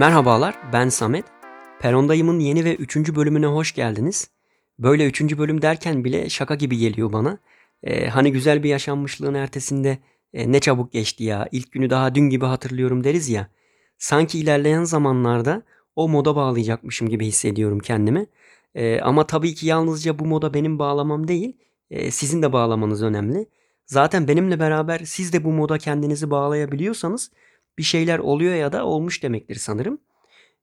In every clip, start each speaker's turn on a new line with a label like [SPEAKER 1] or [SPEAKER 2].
[SPEAKER 1] Merhabalar, ben Samet. Perondayım'ın yeni ve üçüncü bölümüne hoş geldiniz. Böyle üçüncü bölüm derken bile şaka gibi geliyor bana. Ee, hani güzel bir yaşanmışlığın ertesinde "E, ne çabuk geçti ya, ilk günü daha dün gibi hatırlıyorum deriz ya. Sanki ilerleyen zamanlarda o moda bağlayacakmışım gibi hissediyorum kendimi. Ee, ama tabii ki yalnızca bu moda benim bağlamam değil, e, sizin de bağlamanız önemli. Zaten benimle beraber siz de bu moda kendinizi bağlayabiliyorsanız bir şeyler oluyor ya da olmuş demektir sanırım.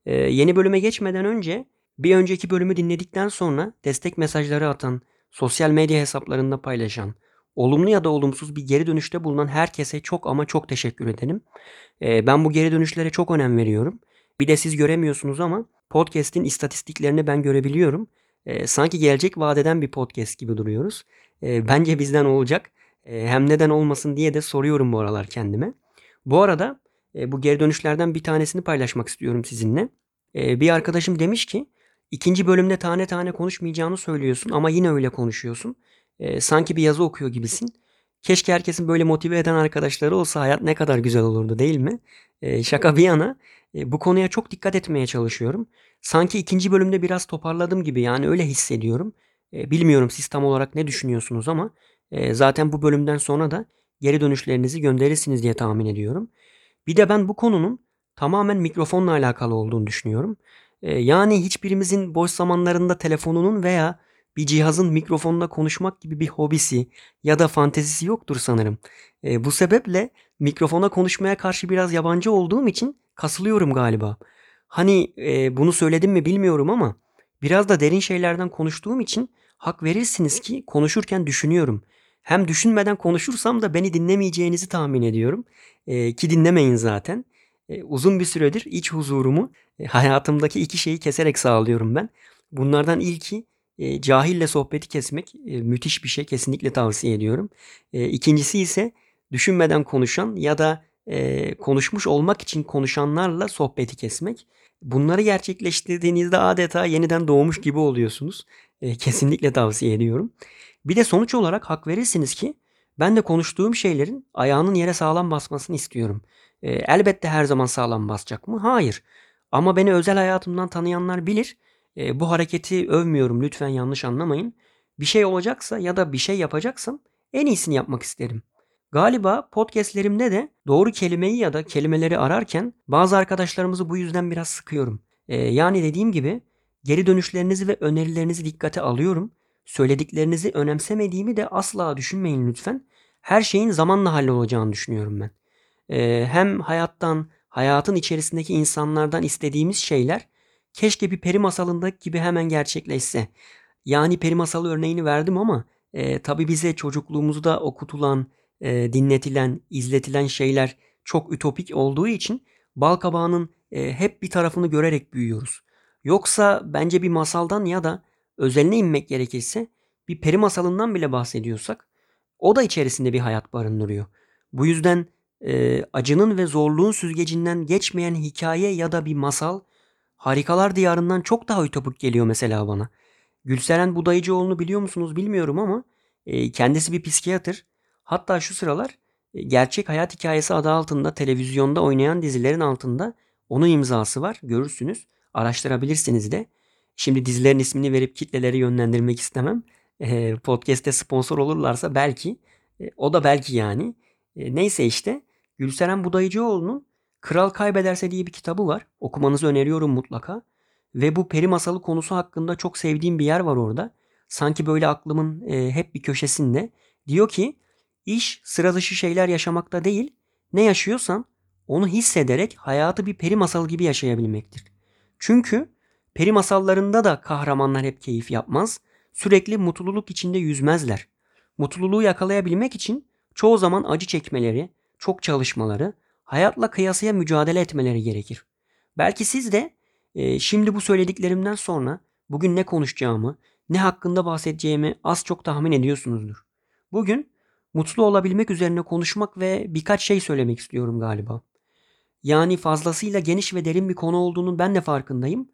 [SPEAKER 1] Ee, yeni bölüme geçmeden önce bir önceki bölümü dinledikten sonra destek mesajları atan, sosyal medya hesaplarında paylaşan, olumlu ya da olumsuz bir geri dönüşte bulunan herkese çok ama çok teşekkür ederim. Ee, ben bu geri dönüşlere çok önem veriyorum. Bir de siz göremiyorsunuz ama podcast'in istatistiklerini ben görebiliyorum. Ee, sanki gelecek vadeden bir podcast gibi duruyoruz. Ee, bence bizden olacak. Ee, hem neden olmasın diye de soruyorum bu aralar kendime. Bu arada e, bu geri dönüşlerden bir tanesini paylaşmak istiyorum sizinle. E, bir arkadaşım demiş ki ikinci bölümde tane tane konuşmayacağını söylüyorsun ama yine öyle konuşuyorsun. E, sanki bir yazı okuyor gibisin. Keşke herkesin böyle motive eden arkadaşları olsa hayat ne kadar güzel olurdu değil mi? Şaka bir yana bu konuya çok dikkat etmeye çalışıyorum. Sanki ikinci bölümde biraz toparladım gibi yani öyle hissediyorum. Bilmiyorum siz tam olarak ne düşünüyorsunuz ama zaten bu bölümden sonra da geri dönüşlerinizi gönderirsiniz diye tahmin ediyorum. Bir de ben bu konunun tamamen mikrofonla alakalı olduğunu düşünüyorum. Ee, yani hiçbirimizin boş zamanlarında telefonunun veya bir cihazın mikrofonla konuşmak gibi bir hobisi ya da fantezisi yoktur sanırım. Ee, bu sebeple mikrofona konuşmaya karşı biraz yabancı olduğum için kasılıyorum galiba. Hani e, bunu söyledim mi bilmiyorum ama biraz da derin şeylerden konuştuğum için hak verirsiniz ki konuşurken düşünüyorum. Hem düşünmeden konuşursam da beni dinlemeyeceğinizi tahmin ediyorum. Ee, ki dinlemeyin zaten. Ee, uzun bir süredir iç huzurumu e, hayatımdaki iki şeyi keserek sağlıyorum ben. Bunlardan ilki e, cahille sohbeti kesmek. E, müthiş bir şey kesinlikle tavsiye ediyorum. E, ikincisi ise düşünmeden konuşan ya da e, konuşmuş olmak için konuşanlarla sohbeti kesmek. Bunları gerçekleştirdiğinizde adeta yeniden doğmuş gibi oluyorsunuz. E, kesinlikle tavsiye ediyorum. Bir de sonuç olarak hak verirsiniz ki ben de konuştuğum şeylerin ayağının yere sağlam basmasını istiyorum. E, elbette her zaman sağlam basacak mı? Hayır. Ama beni özel hayatımdan tanıyanlar bilir. E, bu hareketi övmüyorum lütfen yanlış anlamayın. Bir şey olacaksa ya da bir şey yapacaksam en iyisini yapmak isterim. Galiba podcastlerimde de doğru kelimeyi ya da kelimeleri ararken bazı arkadaşlarımızı bu yüzden biraz sıkıyorum. E, yani dediğim gibi geri dönüşlerinizi ve önerilerinizi dikkate alıyorum. Söylediklerinizi önemsemediğimi de asla düşünmeyin lütfen. Her şeyin zamanla hallolacağını düşünüyorum ben. Ee, hem hayattan, hayatın içerisindeki insanlardan istediğimiz şeyler keşke bir peri masalındaki gibi hemen gerçekleşse. Yani peri masalı örneğini verdim ama e, tabii bize çocukluğumuzda okutulan, e, dinletilen, izletilen şeyler çok ütopik olduğu için bal kabağının e, hep bir tarafını görerek büyüyoruz. Yoksa bence bir masaldan ya da özeline inmek gerekirse bir peri masalından bile bahsediyorsak o da içerisinde bir hayat barındırıyor. Bu yüzden e, acının ve zorluğun süzgecinden geçmeyen hikaye ya da bir masal Harikalar Diyarı'ndan çok daha ütopik geliyor mesela bana. Gülseren Budayıcıoğlu'nu biliyor musunuz bilmiyorum ama e, kendisi bir psikiyatır. Hatta şu sıralar e, gerçek hayat hikayesi adı altında televizyonda oynayan dizilerin altında onun imzası var. Görürsünüz. Araştırabilirsiniz de. Şimdi dizilerin ismini verip kitleleri yönlendirmek istemem. Podcast'te sponsor olurlarsa belki. E, o da belki yani. E, neyse işte. Gülseren Budayıcıoğlu'nun Kral Kaybederse diye bir kitabı var. Okumanızı öneriyorum mutlaka. Ve bu peri masalı konusu hakkında çok sevdiğim bir yer var orada. Sanki böyle aklımın hep bir köşesinde. Diyor ki iş sıra dışı şeyler yaşamakta değil, ne yaşıyorsan onu hissederek hayatı bir peri masalı gibi yaşayabilmektir. Çünkü Peri masallarında da kahramanlar hep keyif yapmaz, sürekli mutluluk içinde yüzmezler. Mutluluğu yakalayabilmek için çoğu zaman acı çekmeleri, çok çalışmaları, hayatla kıyasıya mücadele etmeleri gerekir. Belki siz de e, şimdi bu söylediklerimden sonra bugün ne konuşacağımı, ne hakkında bahsedeceğimi az çok tahmin ediyorsunuzdur. Bugün mutlu olabilmek üzerine konuşmak ve birkaç şey söylemek istiyorum galiba. Yani fazlasıyla geniş ve derin bir konu olduğunu ben de farkındayım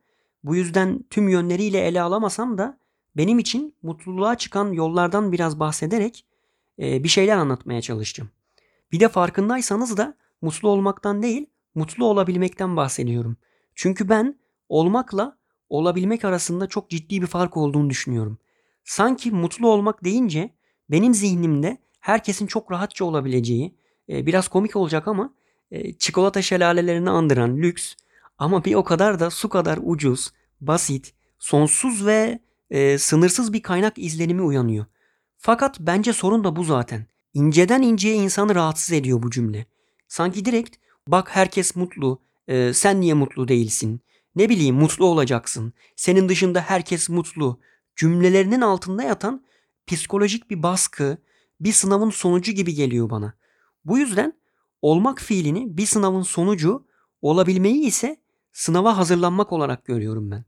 [SPEAKER 1] bu yüzden tüm yönleriyle ele alamasam da benim için mutluluğa çıkan yollardan biraz bahsederek e, bir şeyler anlatmaya çalışacağım. Bir de farkındaysanız da mutlu olmaktan değil, mutlu olabilmekten bahsediyorum. Çünkü ben olmakla olabilmek arasında çok ciddi bir fark olduğunu düşünüyorum. Sanki mutlu olmak deyince benim zihnimde herkesin çok rahatça olabileceği, e, biraz komik olacak ama e, çikolata şelalelerini andıran lüks ama bir o kadar da su kadar ucuz, basit, sonsuz ve e, sınırsız bir kaynak izlenimi uyanıyor. Fakat bence sorun da bu zaten. İnceden inceye insanı rahatsız ediyor bu cümle. Sanki direkt bak herkes mutlu, e, sen niye mutlu değilsin? Ne bileyim mutlu olacaksın. Senin dışında herkes mutlu. Cümlelerinin altında yatan psikolojik bir baskı, bir sınavın sonucu gibi geliyor bana. Bu yüzden olmak fiilini bir sınavın sonucu, olabilmeyi ise sınava hazırlanmak olarak görüyorum ben.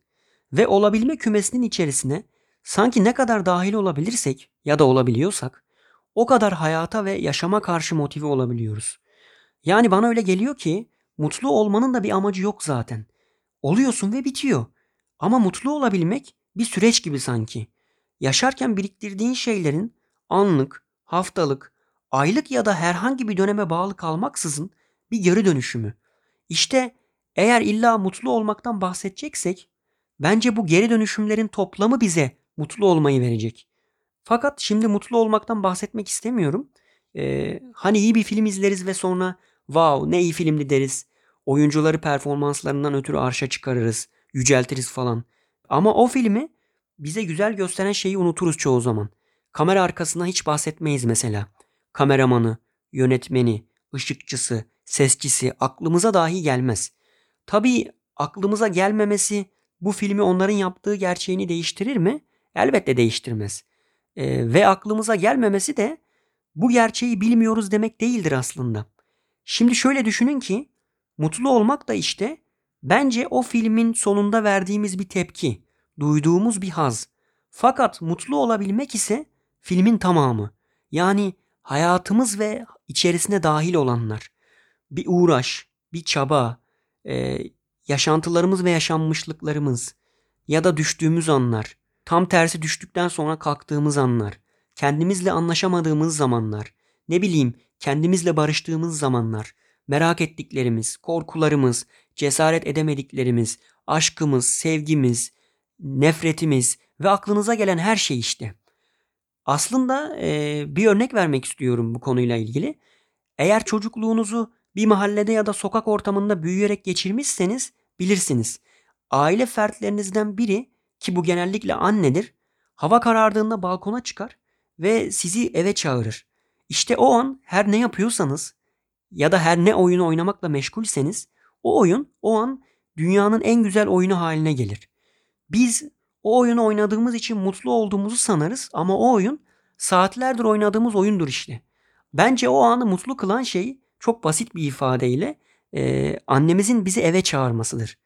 [SPEAKER 1] Ve olabilme kümesinin içerisine sanki ne kadar dahil olabilirsek ya da olabiliyorsak o kadar hayata ve yaşama karşı motive olabiliyoruz. Yani bana öyle geliyor ki mutlu olmanın da bir amacı yok zaten. Oluyorsun ve bitiyor. Ama mutlu olabilmek bir süreç gibi sanki. Yaşarken biriktirdiğin şeylerin anlık, haftalık, aylık ya da herhangi bir döneme bağlı kalmaksızın bir geri dönüşümü. İşte eğer illa mutlu olmaktan bahsedeceksek bence bu geri dönüşümlerin toplamı bize mutlu olmayı verecek. Fakat şimdi mutlu olmaktan bahsetmek istemiyorum. Ee, hani iyi bir film izleriz ve sonra wow ne iyi filmdi deriz. Oyuncuları performanslarından ötürü arşa çıkarırız, yüceltiriz falan. Ama o filmi bize güzel gösteren şeyi unuturuz çoğu zaman. Kamera arkasına hiç bahsetmeyiz mesela. Kameramanı, yönetmeni, ışıkçısı, sesçisi aklımıza dahi gelmez. Tabii aklımıza gelmemesi bu filmi onların yaptığı gerçeğini değiştirir mi? Elbette değiştirmez. Ee, ve aklımıza gelmemesi de bu gerçeği bilmiyoruz demek değildir aslında. Şimdi şöyle düşünün ki mutlu olmak da işte bence o filmin sonunda verdiğimiz bir tepki, duyduğumuz bir haz. Fakat mutlu olabilmek ise filmin tamamı. Yani hayatımız ve içerisine dahil olanlar. Bir uğraş, bir çaba, e, yaşantılarımız ve yaşanmışlıklarımız ya da düştüğümüz anlar, tam tersi düştükten sonra kalktığımız anlar, kendimizle anlaşamadığımız zamanlar, ne bileyim kendimizle barıştığımız zamanlar, merak ettiklerimiz, korkularımız, cesaret edemediklerimiz, aşkımız, sevgimiz, nefretimiz ve aklınıza gelen her şey işte. Aslında e, bir örnek vermek istiyorum bu konuyla ilgili. Eğer çocukluğunuzu bir mahallede ya da sokak ortamında büyüyerek geçirmişseniz bilirsiniz. Aile fertlerinizden biri ki bu genellikle annedir, hava karardığında balkona çıkar ve sizi eve çağırır. İşte o an her ne yapıyorsanız ya da her ne oyunu oynamakla meşgulseniz o oyun o an dünyanın en güzel oyunu haline gelir. Biz o oyunu oynadığımız için mutlu olduğumuzu sanarız ama o oyun saatlerdir oynadığımız oyundur işte. Bence o anı mutlu kılan şey çok basit bir ifadeyle e, annemizin bizi eve çağırmasıdır.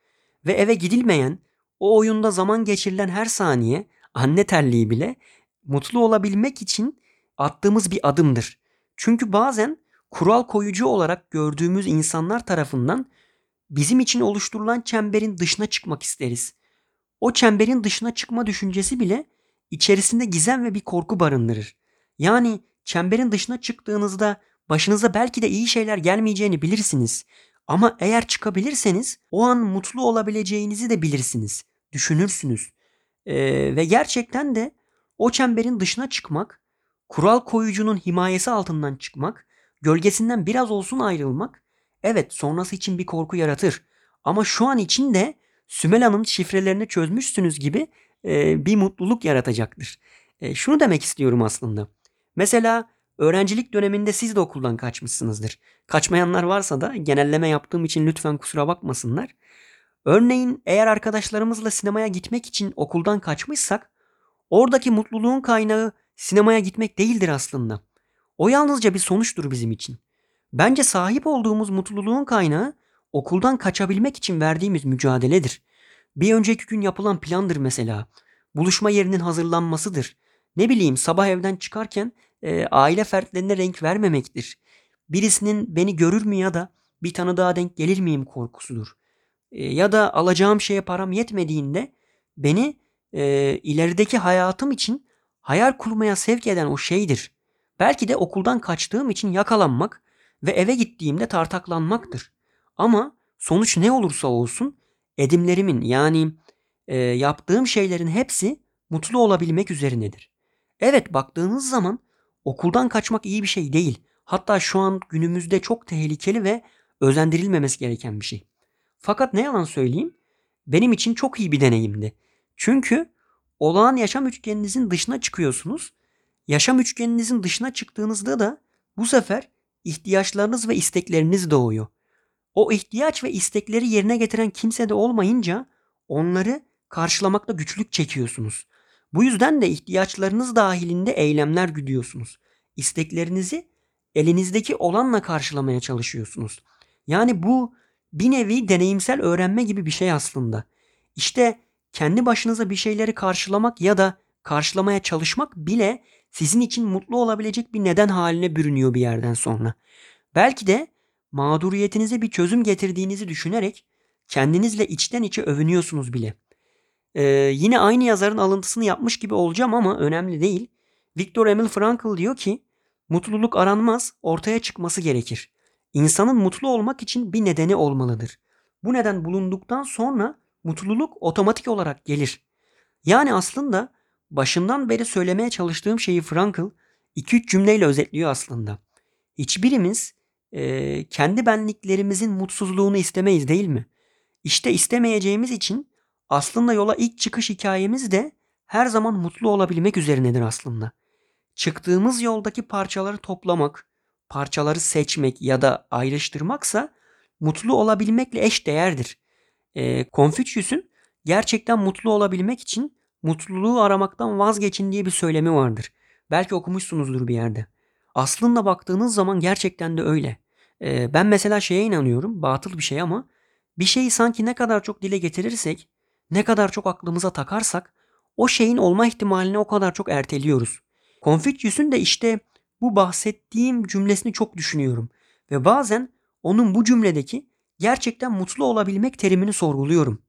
[SPEAKER 1] Ve eve gidilmeyen, o oyunda zaman geçirilen her saniye, anne terliği bile mutlu olabilmek için attığımız bir adımdır. Çünkü bazen kural koyucu olarak gördüğümüz insanlar tarafından bizim için oluşturulan çemberin dışına çıkmak isteriz. O çemberin dışına çıkma düşüncesi bile içerisinde gizem ve bir korku barındırır. Yani çemberin dışına çıktığınızda başınıza belki de iyi şeyler gelmeyeceğini bilirsiniz. Ama eğer çıkabilirseniz o an mutlu olabileceğinizi de bilirsiniz. Düşünürsünüz. Ee, ve gerçekten de o çemberin dışına çıkmak, kural koyucunun himayesi altından çıkmak, gölgesinden biraz olsun ayrılmak, evet sonrası için bir korku yaratır. Ama şu an için de Sümela'nın şifrelerini çözmüşsünüz gibi e, bir mutluluk yaratacaktır. E, şunu demek istiyorum aslında. Mesela öğrencilik döneminde siz de okuldan kaçmışsınızdır. Kaçmayanlar varsa da genelleme yaptığım için lütfen kusura bakmasınlar. Örneğin eğer arkadaşlarımızla sinemaya gitmek için okuldan kaçmışsak oradaki mutluluğun kaynağı sinemaya gitmek değildir aslında. O yalnızca bir sonuçtur bizim için. Bence sahip olduğumuz mutluluğun kaynağı okuldan kaçabilmek için verdiğimiz mücadeledir. Bir önceki gün yapılan plandır mesela. Buluşma yerinin hazırlanmasıdır. Ne bileyim sabah evden çıkarken e, aile fertlerine renk vermemektir. Birisinin beni görür mü ya da bir tanıdığa denk gelir miyim korkusudur. E, ya da alacağım şeye param yetmediğinde beni e, ilerideki hayatım için hayal kurmaya sevk eden o şeydir. Belki de okuldan kaçtığım için yakalanmak ve eve gittiğimde tartaklanmaktır. Ama sonuç ne olursa olsun edimlerimin yani e, yaptığım şeylerin hepsi mutlu olabilmek üzerinedir. Evet baktığınız zaman okuldan kaçmak iyi bir şey değil. Hatta şu an günümüzde çok tehlikeli ve özendirilmemesi gereken bir şey. Fakat ne yalan söyleyeyim benim için çok iyi bir deneyimdi. Çünkü olağan yaşam üçgeninizin dışına çıkıyorsunuz. Yaşam üçgeninizin dışına çıktığınızda da bu sefer ihtiyaçlarınız ve istekleriniz doğuyor. O ihtiyaç ve istekleri yerine getiren kimse de olmayınca onları karşılamakta güçlük çekiyorsunuz. Bu yüzden de ihtiyaçlarınız dahilinde eylemler güdüyorsunuz. İsteklerinizi elinizdeki olanla karşılamaya çalışıyorsunuz. Yani bu bir nevi deneyimsel öğrenme gibi bir şey aslında. İşte kendi başınıza bir şeyleri karşılamak ya da karşılamaya çalışmak bile sizin için mutlu olabilecek bir neden haline bürünüyor bir yerden sonra. Belki de mağduriyetinize bir çözüm getirdiğinizi düşünerek kendinizle içten içe övünüyorsunuz bile. Ee, yine aynı yazarın alıntısını yapmış gibi olacağım ama önemli değil. Viktor Emil Frankl diyor ki, mutluluk aranmaz, ortaya çıkması gerekir. İnsanın mutlu olmak için bir nedeni olmalıdır. Bu neden bulunduktan sonra mutluluk otomatik olarak gelir. Yani aslında başından beri söylemeye çalıştığım şeyi Frankl 2-3 cümleyle özetliyor aslında. Hiçbirimiz e, kendi benliklerimizin mutsuzluğunu istemeyiz değil mi? İşte istemeyeceğimiz için aslında yola ilk çıkış hikayemiz de her zaman mutlu olabilmek üzerinedir aslında. Çıktığımız yoldaki parçaları toplamak, parçaları seçmek ya da ayrıştırmaksa mutlu olabilmekle eş değerdir. E, Confucius'un gerçekten mutlu olabilmek için mutluluğu aramaktan vazgeçin diye bir söylemi vardır. Belki okumuşsunuzdur bir yerde. Aslında baktığınız zaman gerçekten de öyle. E, ben mesela şeye inanıyorum, batıl bir şey ama bir şeyi sanki ne kadar çok dile getirirsek, ne kadar çok aklımıza takarsak o şeyin olma ihtimalini o kadar çok erteliyoruz. Confucius'un da işte bu bahsettiğim cümlesini çok düşünüyorum ve bazen onun bu cümledeki gerçekten mutlu olabilmek terimini sorguluyorum.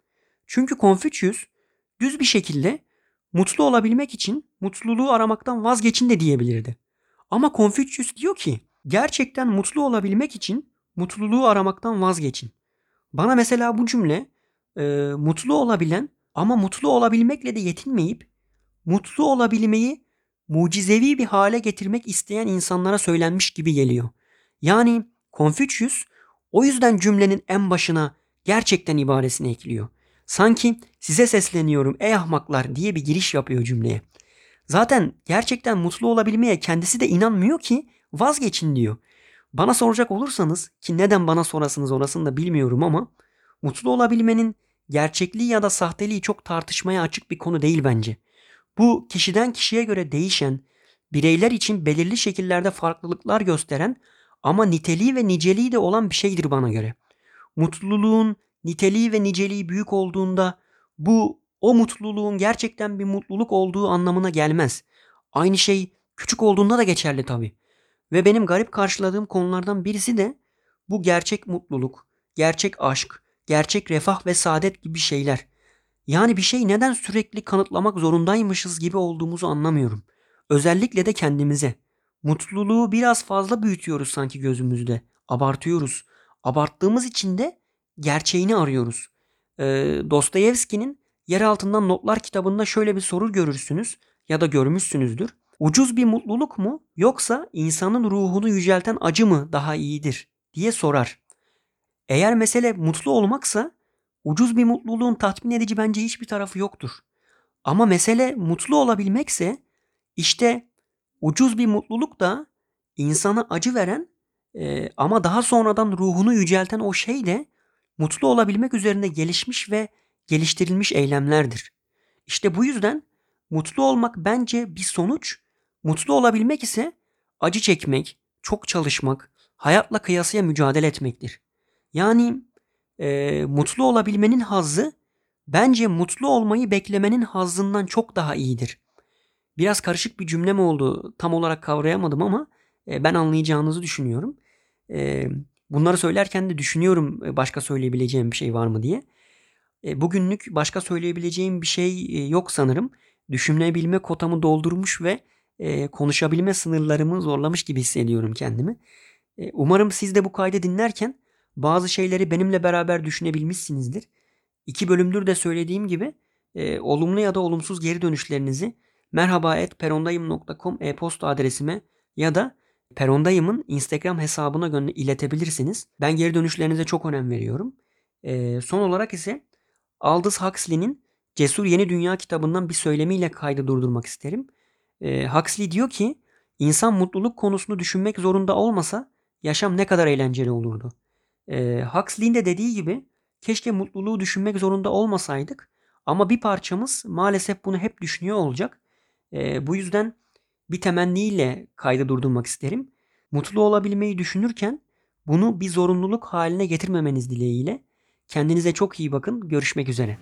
[SPEAKER 1] Çünkü Confucius düz bir şekilde mutlu olabilmek için mutluluğu aramaktan vazgeçin de diyebilirdi. Ama Confucius diyor ki gerçekten mutlu olabilmek için mutluluğu aramaktan vazgeçin. Bana mesela bu cümle e, mutlu olabilen ama mutlu olabilmekle de yetinmeyip mutlu olabilmeyi mucizevi bir hale getirmek isteyen insanlara söylenmiş gibi geliyor. Yani Confucius o yüzden cümlenin en başına gerçekten ibaresini ekliyor. Sanki size sesleniyorum ey ahmaklar diye bir giriş yapıyor cümleye. Zaten gerçekten mutlu olabilmeye kendisi de inanmıyor ki vazgeçin diyor. Bana soracak olursanız ki neden bana sorasınız orasını da bilmiyorum ama mutlu olabilmenin gerçekliği ya da sahteliği çok tartışmaya açık bir konu değil bence. Bu kişiden kişiye göre değişen, bireyler için belirli şekillerde farklılıklar gösteren ama niteliği ve niceliği de olan bir şeydir bana göre. Mutluluğun niteliği ve niceliği büyük olduğunda bu o mutluluğun gerçekten bir mutluluk olduğu anlamına gelmez. Aynı şey küçük olduğunda da geçerli tabii. Ve benim garip karşıladığım konulardan birisi de bu gerçek mutluluk, gerçek aşk, gerçek refah ve saadet gibi şeyler. Yani bir şey neden sürekli kanıtlamak zorundaymışız gibi olduğumuzu anlamıyorum. Özellikle de kendimize. Mutluluğu biraz fazla büyütüyoruz sanki gözümüzde. Abartıyoruz. Abarttığımız için de gerçeğini arıyoruz. Ee, Dostoyevski'nin Yer Altından Notlar kitabında şöyle bir soru görürsünüz ya da görmüşsünüzdür. Ucuz bir mutluluk mu yoksa insanın ruhunu yücelten acı mı daha iyidir diye sorar. Eğer mesele mutlu olmaksa ucuz bir mutluluğun tatmin edici bence hiçbir tarafı yoktur. Ama mesele mutlu olabilmekse işte ucuz bir mutluluk da insana acı veren e, ama daha sonradan ruhunu yücelten o şey de mutlu olabilmek üzerine gelişmiş ve geliştirilmiş eylemlerdir. İşte bu yüzden mutlu olmak bence bir sonuç, mutlu olabilmek ise acı çekmek, çok çalışmak, hayatla kıyasıya mücadele etmektir. Yani e, mutlu olabilmenin hazzı bence mutlu olmayı beklemenin hazzından çok daha iyidir. Biraz karışık bir cümle mi oldu tam olarak kavrayamadım ama e, ben anlayacağınızı düşünüyorum. E, bunları söylerken de düşünüyorum e, başka söyleyebileceğim bir şey var mı diye. E, bugünlük başka söyleyebileceğim bir şey e, yok sanırım. Düşünebilme kotamı doldurmuş ve e, konuşabilme sınırlarımı zorlamış gibi hissediyorum kendimi. E, umarım siz de bu kaydı dinlerken bazı şeyleri benimle beraber düşünebilmişsinizdir. İki bölümdür de söylediğim gibi e, olumlu ya da olumsuz geri dönüşlerinizi merhaba.perondayım.com e-posta adresime ya da Perondayım'ın Instagram hesabına iletebilirsiniz. Ben geri dönüşlerinize çok önem veriyorum. E, son olarak ise Aldous Huxley'nin Cesur Yeni Dünya kitabından bir söylemiyle kaydı durdurmak isterim. E, Huxley diyor ki insan mutluluk konusunu düşünmek zorunda olmasa yaşam ne kadar eğlenceli olurdu. E, Huxley'in de dediği gibi keşke mutluluğu düşünmek zorunda olmasaydık ama bir parçamız maalesef bunu hep düşünüyor olacak. E, bu yüzden bir temenniyle kaydı durdurmak isterim. Mutlu olabilmeyi düşünürken bunu bir zorunluluk haline getirmemeniz dileğiyle. Kendinize çok iyi bakın. Görüşmek üzere.